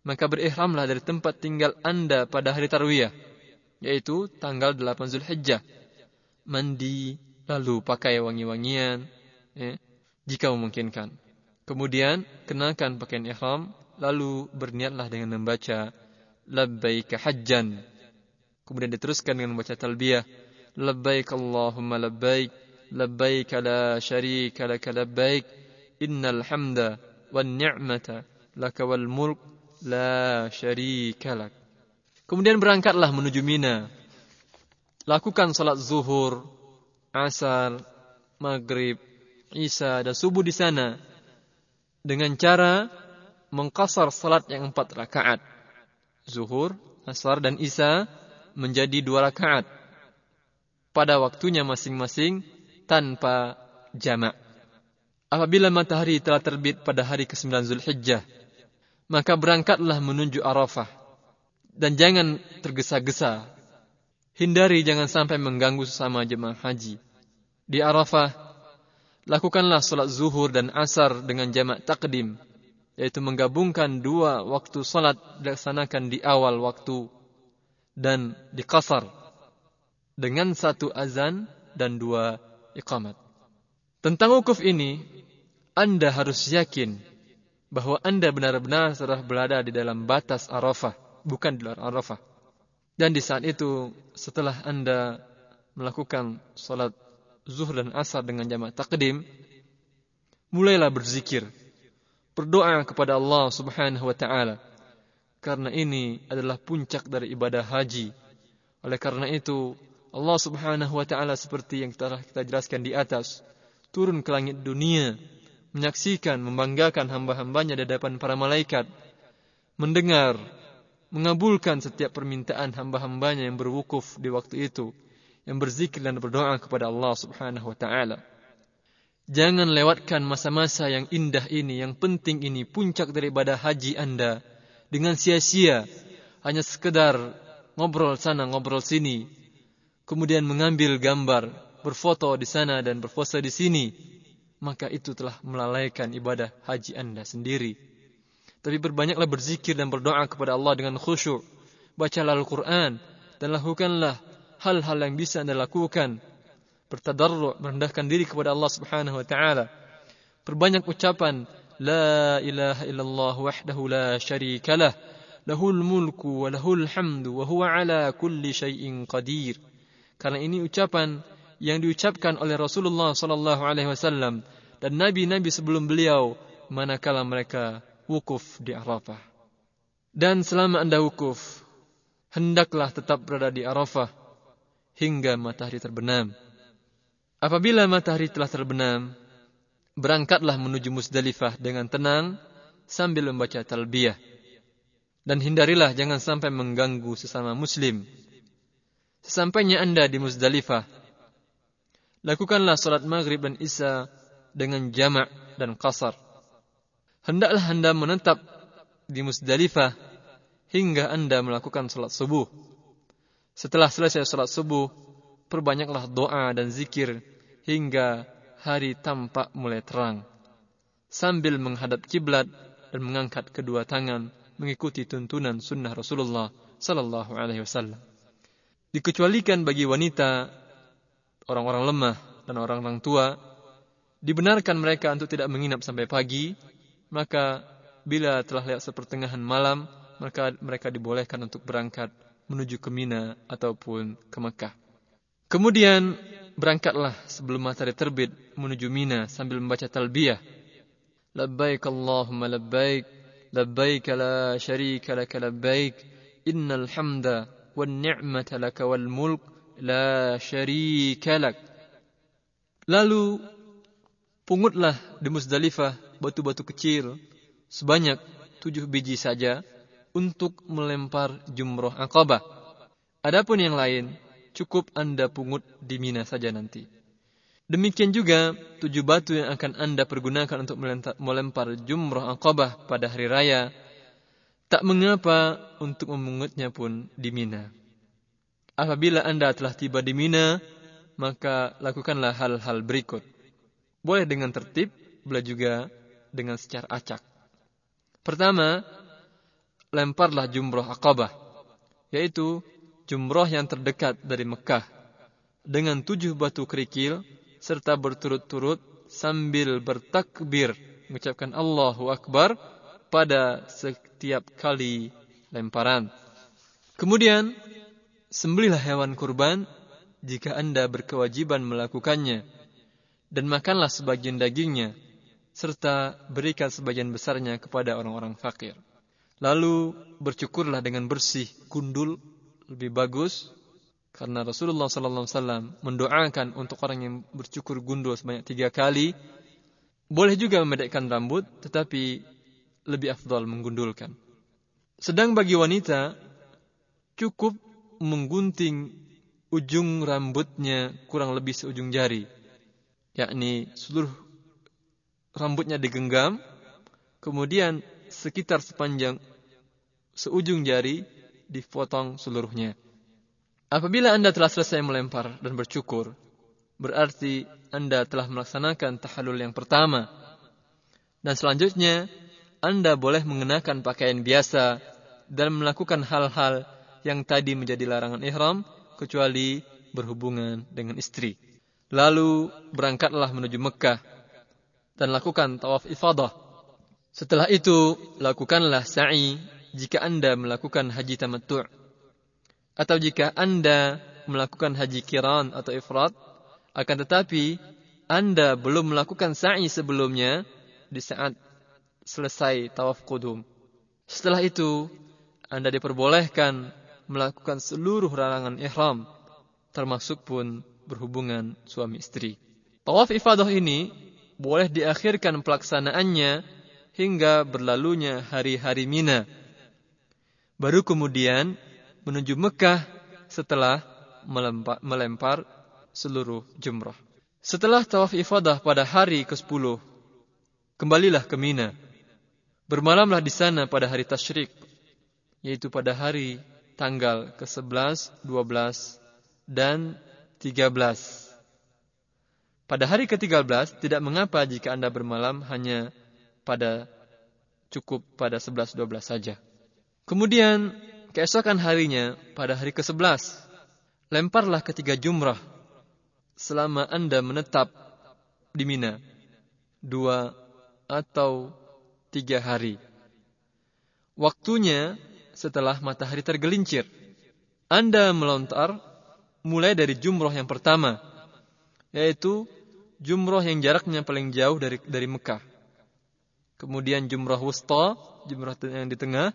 maka berihramlah dari tempat tinggal Anda pada hari Tarwiyah, yaitu tanggal 8 Zulhijjah. Mandi, lalu pakai wangi-wangian, ya, jika memungkinkan. Kemudian kenakan pakaian ihram, lalu berniatlah dengan membaca labbaik hajjan. Kemudian diteruskan dengan membaca talbiyah labbaik Allahumma labbaik labbaik la syarika lak labbaik innal hamda wan ni'mata laka wal mulk la syarika lak. Kemudian berangkatlah menuju Mina. Lakukan salat zuhur, asar, maghrib, Isya dan subuh di sana dengan cara mengkasar salat yang empat rakaat. Zuhur, asar, dan isya menjadi dua rakaat. Pada waktunya masing-masing tanpa jamak. Apabila matahari telah terbit pada hari ke-9 Zulhijjah, maka berangkatlah menuju Arafah. Dan jangan tergesa-gesa. Hindari jangan sampai mengganggu sesama jemaah haji. Di Arafah, lakukanlah salat zuhur dan asar dengan jamak takdim, yaitu menggabungkan dua waktu salat dilaksanakan di awal waktu dan di kasar dengan satu azan dan dua iqamat. Tentang wukuf ini, Anda harus yakin bahwa Anda benar-benar sudah berada di dalam batas Arafah, bukan di luar Arafah. Dan di saat itu, setelah Anda melakukan salat zuhur dan asar dengan jamak takdim, mulailah berzikir, berdoa kepada Allah Subhanahu wa taala. Karena ini adalah puncak dari ibadah haji. Oleh karena itu, Allah Subhanahu wa taala seperti yang telah kita jelaskan di atas, turun ke langit dunia, menyaksikan, membanggakan hamba-hambanya di hadapan para malaikat, mendengar, mengabulkan setiap permintaan hamba-hambanya yang berwukuf di waktu itu yang berzikir dan berdoa kepada Allah Subhanahu wa taala. Jangan lewatkan masa-masa yang indah ini, yang penting ini, puncak daripada haji Anda dengan sia-sia, hanya sekedar ngobrol sana, ngobrol sini, kemudian mengambil gambar, berfoto di sana dan berpose di sini, maka itu telah melalaikan ibadah haji Anda sendiri. Tapi berbanyaklah berzikir dan berdoa kepada Allah dengan khusyuk. Bacalah Al-Quran dan lakukanlah hal-hal yang bisa Anda lakukan. Bertadarru' merendahkan diri kepada Allah Subhanahu wa taala. Perbanyak ucapan la ilaha illallah wahdahu la syarika lah. Lahul mulku wa lahul hamdu wa huwa ala kulli syai'in qadir. Karena ini ucapan yang diucapkan oleh Rasulullah sallallahu alaihi wasallam dan nabi-nabi sebelum beliau manakala mereka wukuf di Arafah. Dan selama Anda wukuf, hendaklah tetap berada di Arafah hingga matahari terbenam. Apabila matahari telah terbenam, berangkatlah menuju Musdalifah dengan tenang sambil membaca talbiyah. Dan hindarilah jangan sampai mengganggu sesama muslim. Sesampainya anda di Musdalifah, lakukanlah salat maghrib dan isya dengan jamak dan kasar. Hendaklah Anda menetap di Musdalifah hingga Anda melakukan salat subuh. Setelah selesai salat subuh, perbanyaklah doa dan zikir hingga hari tampak mulai terang. Sambil menghadap kiblat dan mengangkat kedua tangan mengikuti tuntunan sunnah Rasulullah sallallahu alaihi wasallam. Dikecualikan bagi wanita, orang-orang lemah dan orang-orang tua, dibenarkan mereka untuk tidak menginap sampai pagi, maka bila telah lewat sepertengahan malam, maka mereka dibolehkan untuk berangkat menuju ke Mina ataupun ke Mekah. Kemudian berangkatlah sebelum matahari terbit menuju Mina sambil membaca talbiyah. Labbaik Allahumma labbaik, labbaik la syarika laka labbaik, innal hamda wan ni'mata laka wal mulk la syarika lak. Lalu pungutlah di Musdalifah batu-batu kecil sebanyak tujuh biji saja untuk melempar jumroh akabah. Adapun yang lain, cukup Anda pungut di Mina saja nanti. Demikian juga tujuh batu yang akan Anda pergunakan untuk melempar jumroh akabah pada hari raya. Tak mengapa untuk memungutnya pun di Mina. Apabila Anda telah tiba di Mina, maka lakukanlah hal-hal berikut. Boleh dengan tertib, boleh juga dengan secara acak. Pertama, lemparlah jumroh akabah, yaitu jumroh yang terdekat dari Mekah, dengan tujuh batu kerikil, serta berturut-turut sambil bertakbir, mengucapkan Allahu Akbar pada setiap kali lemparan. Kemudian, sembelihlah hewan kurban jika Anda berkewajiban melakukannya, dan makanlah sebagian dagingnya, serta berikan sebagian besarnya kepada orang-orang fakir. Lalu bercukurlah dengan bersih gundul lebih bagus karena Rasulullah sallallahu alaihi wasallam mendoakan untuk orang yang bercukur gundul sebanyak tiga kali. Boleh juga memedekkan rambut, tetapi lebih afdal menggundulkan. Sedang bagi wanita cukup menggunting ujung rambutnya kurang lebih seujung jari, yakni seluruh rambutnya digenggam, kemudian sekitar sepanjang seujung jari dipotong seluruhnya. Apabila Anda telah selesai melempar dan bercukur, berarti Anda telah melaksanakan tahallul yang pertama. Dan selanjutnya, Anda boleh mengenakan pakaian biasa dan melakukan hal-hal yang tadi menjadi larangan ihram kecuali berhubungan dengan istri. Lalu berangkatlah menuju Mekah dan lakukan tawaf ifadah. Setelah itu, lakukanlah sa'i jika Anda melakukan haji tamattu' atau jika Anda melakukan haji kiran atau ifrat, akan tetapi Anda belum melakukan sa'i sebelumnya di saat selesai tawaf kudum. Setelah itu, Anda diperbolehkan melakukan seluruh larangan ihram, termasuk pun berhubungan suami istri. Tawaf ifadah ini boleh diakhirkan pelaksanaannya hingga berlalunya hari-hari Mina. Baru kemudian menuju Mekah setelah melempar, seluruh jumrah. Setelah tawaf ifadah pada hari ke-10, kembalilah ke Mina. Bermalamlah di sana pada hari tasyrik, yaitu pada hari tanggal ke-11, 12, dan 13. Pada hari ke-13 tidak mengapa jika Anda bermalam hanya pada cukup pada 11-12 saja. Kemudian keesokan harinya pada hari ke-11 lemparlah ketiga jumrah selama Anda menetap di Mina dua atau tiga hari. Waktunya setelah matahari tergelincir. Anda melontar mulai dari jumrah yang pertama, yaitu jumroh yang jaraknya paling jauh dari dari Mekah. Kemudian jumroh wusta, jumroh yang di tengah.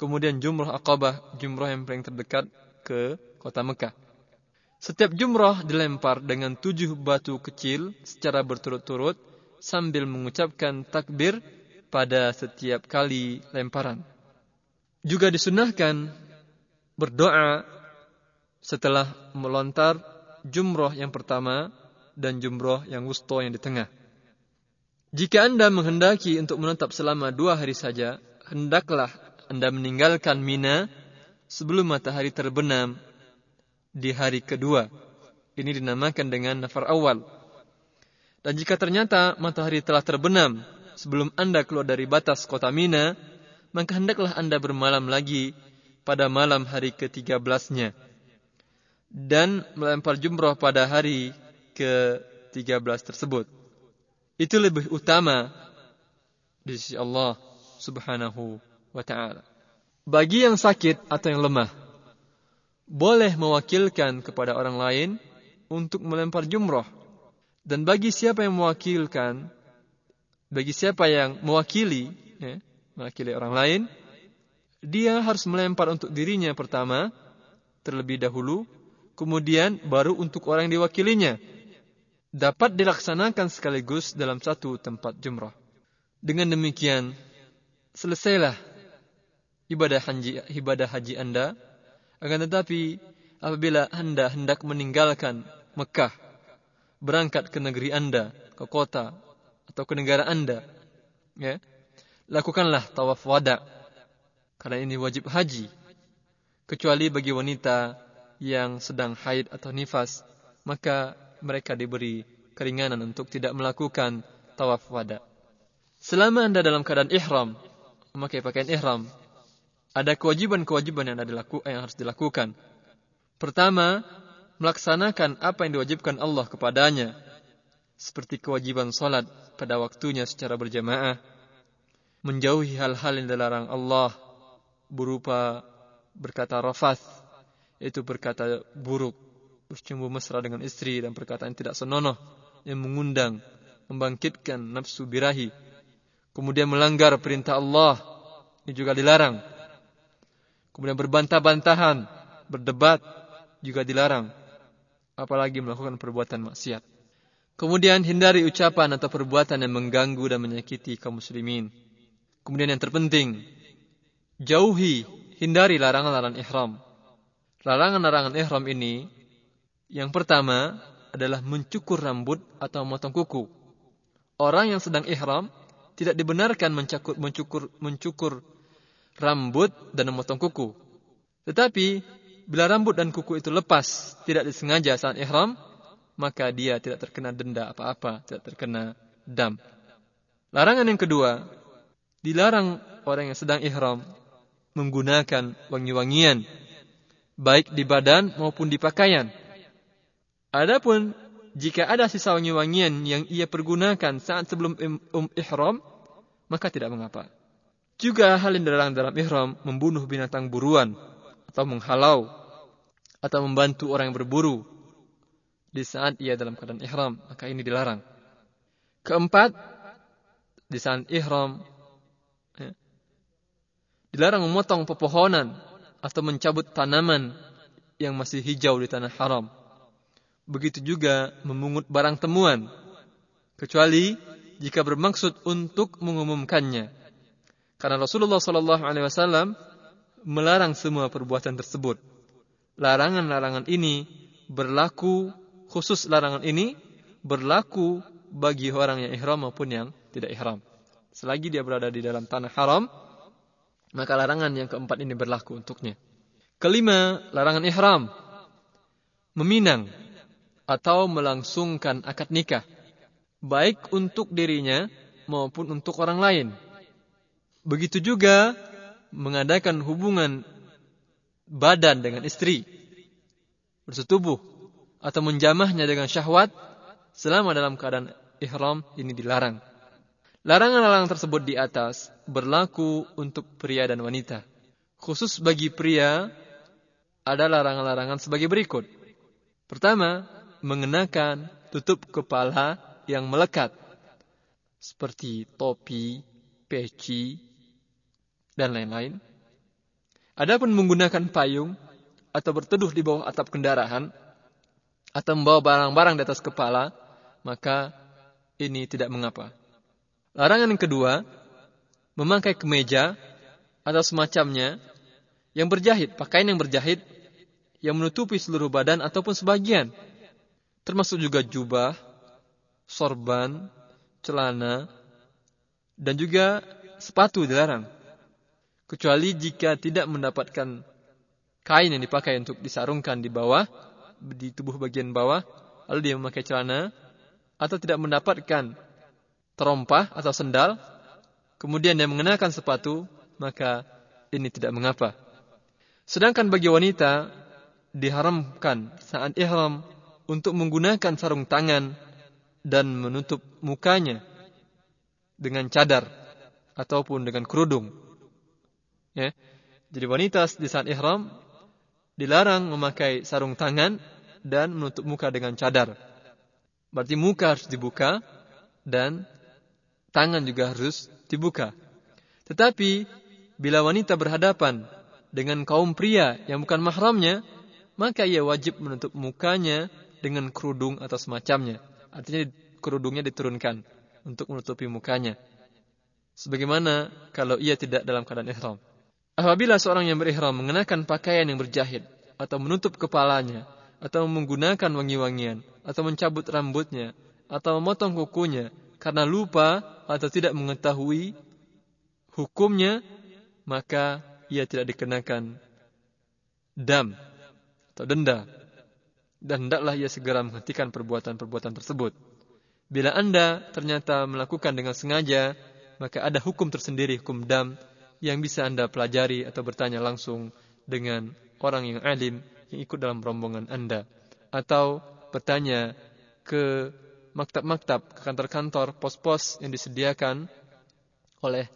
Kemudian jumroh akabah, jumroh yang paling terdekat ke kota Mekah. Setiap jumroh dilempar dengan tujuh batu kecil secara berturut-turut sambil mengucapkan takbir pada setiap kali lemparan. Juga disunahkan berdoa setelah melontar jumroh yang pertama dan jumroh yang wusto yang di tengah. Jika Anda menghendaki untuk menetap selama dua hari saja, hendaklah Anda meninggalkan Mina sebelum matahari terbenam di hari kedua. Ini dinamakan dengan nafar awal. Dan jika ternyata matahari telah terbenam sebelum Anda keluar dari batas kota Mina, maka hendaklah Anda bermalam lagi pada malam hari ke-13-nya. Dan melempar jumroh pada hari ke-13 tersebut. Itu lebih utama di sisi Allah subhanahu wa ta'ala. Bagi yang sakit atau yang lemah, boleh mewakilkan kepada orang lain untuk melempar jumroh. Dan bagi siapa yang mewakilkan, bagi siapa yang mewakili, ya, mewakili orang lain, dia harus melempar untuk dirinya pertama, terlebih dahulu, kemudian baru untuk orang yang diwakilinya. Dapat dilaksanakan sekaligus dalam satu tempat jumrah. Dengan demikian, selesailah ibadah haji, ibadah haji Anda. Akan tetapi, apabila Anda hendak meninggalkan Mekah, berangkat ke negeri Anda, ke kota, atau ke negara Anda, ya, lakukanlah tawaf wada. Karena ini wajib haji. Kecuali bagi wanita yang sedang haid atau nifas, maka mereka diberi keringanan untuk tidak melakukan tawaf wada. Selama Anda dalam keadaan ihram, memakai pakaian ihram, ada kewajiban-kewajiban yang, yang harus dilakukan. Pertama, melaksanakan apa yang diwajibkan Allah kepadanya, seperti kewajiban salat pada waktunya secara berjamaah, menjauhi hal-hal yang dilarang Allah berupa berkata rafath, yaitu berkata buruk, bercumbu mesra dengan istri dan perkataan tidak senonoh yang mengundang, membangkitkan nafsu birahi. Kemudian melanggar perintah Allah, ini juga dilarang. Kemudian berbantah-bantahan, berdebat, juga dilarang apalagi melakukan perbuatan maksiat. Kemudian hindari ucapan atau perbuatan yang mengganggu dan menyakiti kaum muslimin. Kemudian yang terpenting, jauhi, hindari larangan-larangan ihram. Larangan-larangan ihram ini, yang pertama adalah mencukur rambut atau memotong kuku. Orang yang sedang ihram tidak dibenarkan mencukur, mencukur, mencukur rambut dan memotong kuku. Tetapi bila rambut dan kuku itu lepas tidak disengaja saat ihram, maka dia tidak terkena denda apa-apa, tidak terkena dam. Larangan yang kedua, dilarang orang yang sedang ihram menggunakan wangi-wangian baik di badan maupun di pakaian. Adapun jika ada sisa wangi-wangian yang ia pergunakan saat sebelum um ihram, maka tidak mengapa. Juga hal yang dilarang dalam ihram membunuh binatang buruan atau menghalau atau membantu orang yang berburu di saat ia dalam keadaan ihram, maka ini dilarang. Keempat, di saat ihram ya, dilarang memotong pepohonan atau mencabut tanaman yang masih hijau di tanah haram. Begitu juga memungut barang temuan, kecuali jika bermaksud untuk mengumumkannya. Karena Rasulullah SAW melarang semua perbuatan tersebut. Larangan-larangan ini berlaku khusus larangan ini berlaku bagi orang yang ihram maupun yang tidak ihram. Selagi dia berada di dalam tanah haram, maka larangan yang keempat ini berlaku untuknya. Kelima, larangan ihram. Meminang atau melangsungkan akad nikah. Baik untuk dirinya maupun untuk orang lain. Begitu juga mengadakan hubungan badan dengan istri, bersetubuh, atau menjamahnya dengan syahwat selama dalam keadaan ihram ini dilarang. Larangan-larangan tersebut di atas berlaku untuk pria dan wanita. Khusus bagi pria ada larangan-larangan sebagai berikut. Pertama, mengenakan tutup kepala yang melekat seperti topi, peci, dan lain-lain. Adapun menggunakan payung atau berteduh di bawah atap kendaraan atau membawa barang-barang di atas kepala, maka ini tidak mengapa. Larangan yang kedua, memakai kemeja atau semacamnya yang berjahit, pakaian yang berjahit yang menutupi seluruh badan ataupun sebagian, termasuk juga jubah, sorban, celana, Dan juga sepatu dilarang. Kecuali jika tidak mendapatkan kain yang dipakai untuk disarungkan di bawah, di tubuh bagian bawah, lalu dia memakai celana, atau tidak mendapatkan terompah atau sendal, kemudian dia mengenakan sepatu, maka ini tidak mengapa. Sedangkan bagi wanita, diharamkan saat ihram untuk menggunakan sarung tangan dan menutup mukanya dengan cadar ataupun dengan kerudung. Ya. Jadi wanita di saat ihram dilarang memakai sarung tangan dan menutup muka dengan cadar. Berarti muka harus dibuka dan tangan juga harus dibuka. Tetapi bila wanita berhadapan dengan kaum pria yang bukan mahramnya, maka ia wajib menutup mukanya dengan kerudung atau semacamnya. Artinya kerudungnya diturunkan untuk menutupi mukanya. Sebagaimana kalau ia tidak dalam keadaan ihram. Apabila seorang yang berihram mengenakan pakaian yang berjahit atau menutup kepalanya atau menggunakan wangi-wangian atau mencabut rambutnya atau memotong kukunya karena lupa atau tidak mengetahui hukumnya maka ia tidak dikenakan dam atau denda dan hendaklah ia segera menghentikan perbuatan-perbuatan tersebut. Bila Anda ternyata melakukan dengan sengaja, maka ada hukum tersendiri hukum dam yang bisa Anda pelajari atau bertanya langsung dengan orang yang alim yang ikut dalam rombongan Anda atau bertanya ke maktab-maktab, ke kantor-kantor, pos-pos yang disediakan oleh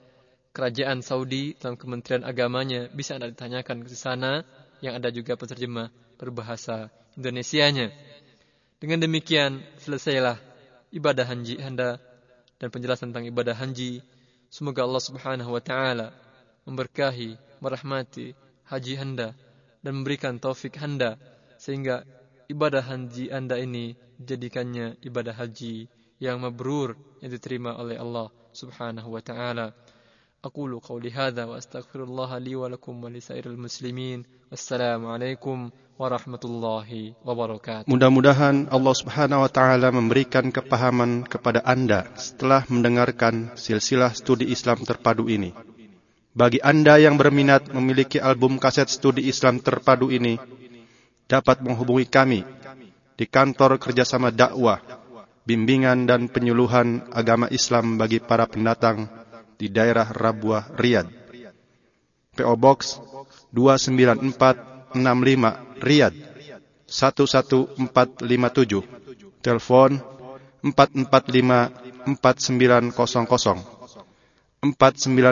kerajaan Saudi dalam kementerian agamanya bisa Anda ditanyakan ke sana yang ada juga penerjemah berbahasa Indonesianya. Dengan demikian selesailah ibadah haji Anda dan penjelasan tentang ibadah haji. Semoga Allah Subhanahu wa taala memberkahi, merahmati haji Anda dan memberikan taufik Anda sehingga ibadah haji Anda ini jadikannya ibadah haji yang mabrur yang diterima oleh Allah Subhanahu wa taala. أقول قولي هذا وأستغفر الله لي ولكم ولسائر المسلمين والسلام عليكم. Mudah-mudahan Allah Subhanahu wa taala memberikan kepahaman kepada Anda setelah mendengarkan silsilah studi Islam terpadu ini. Bagi Anda yang berminat memiliki album kaset studi Islam terpadu ini, dapat menghubungi kami di kantor kerjasama dakwah, bimbingan dan penyuluhan agama Islam bagi para pendatang di daerah Rabuah, Riyadh. PO Box 29465 Riyadh 11457. Telepon 445 4900 491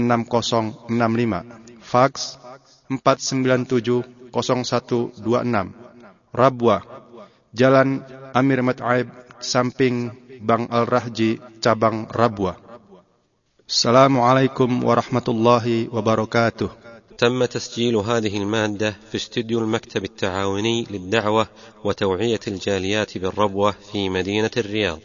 6065. Fax 497 0126. Rabwa, Jalan Amir Mat'aib, samping Bang Al-Rahji, cabang Rabwa. Assalamualaikum warahmatullahi wabarakatuh. تم تسجيل هذه المادة في استديو المكتب التعاوني للدعوة وتوعية الجاليات بالربوة في مدينة الرياض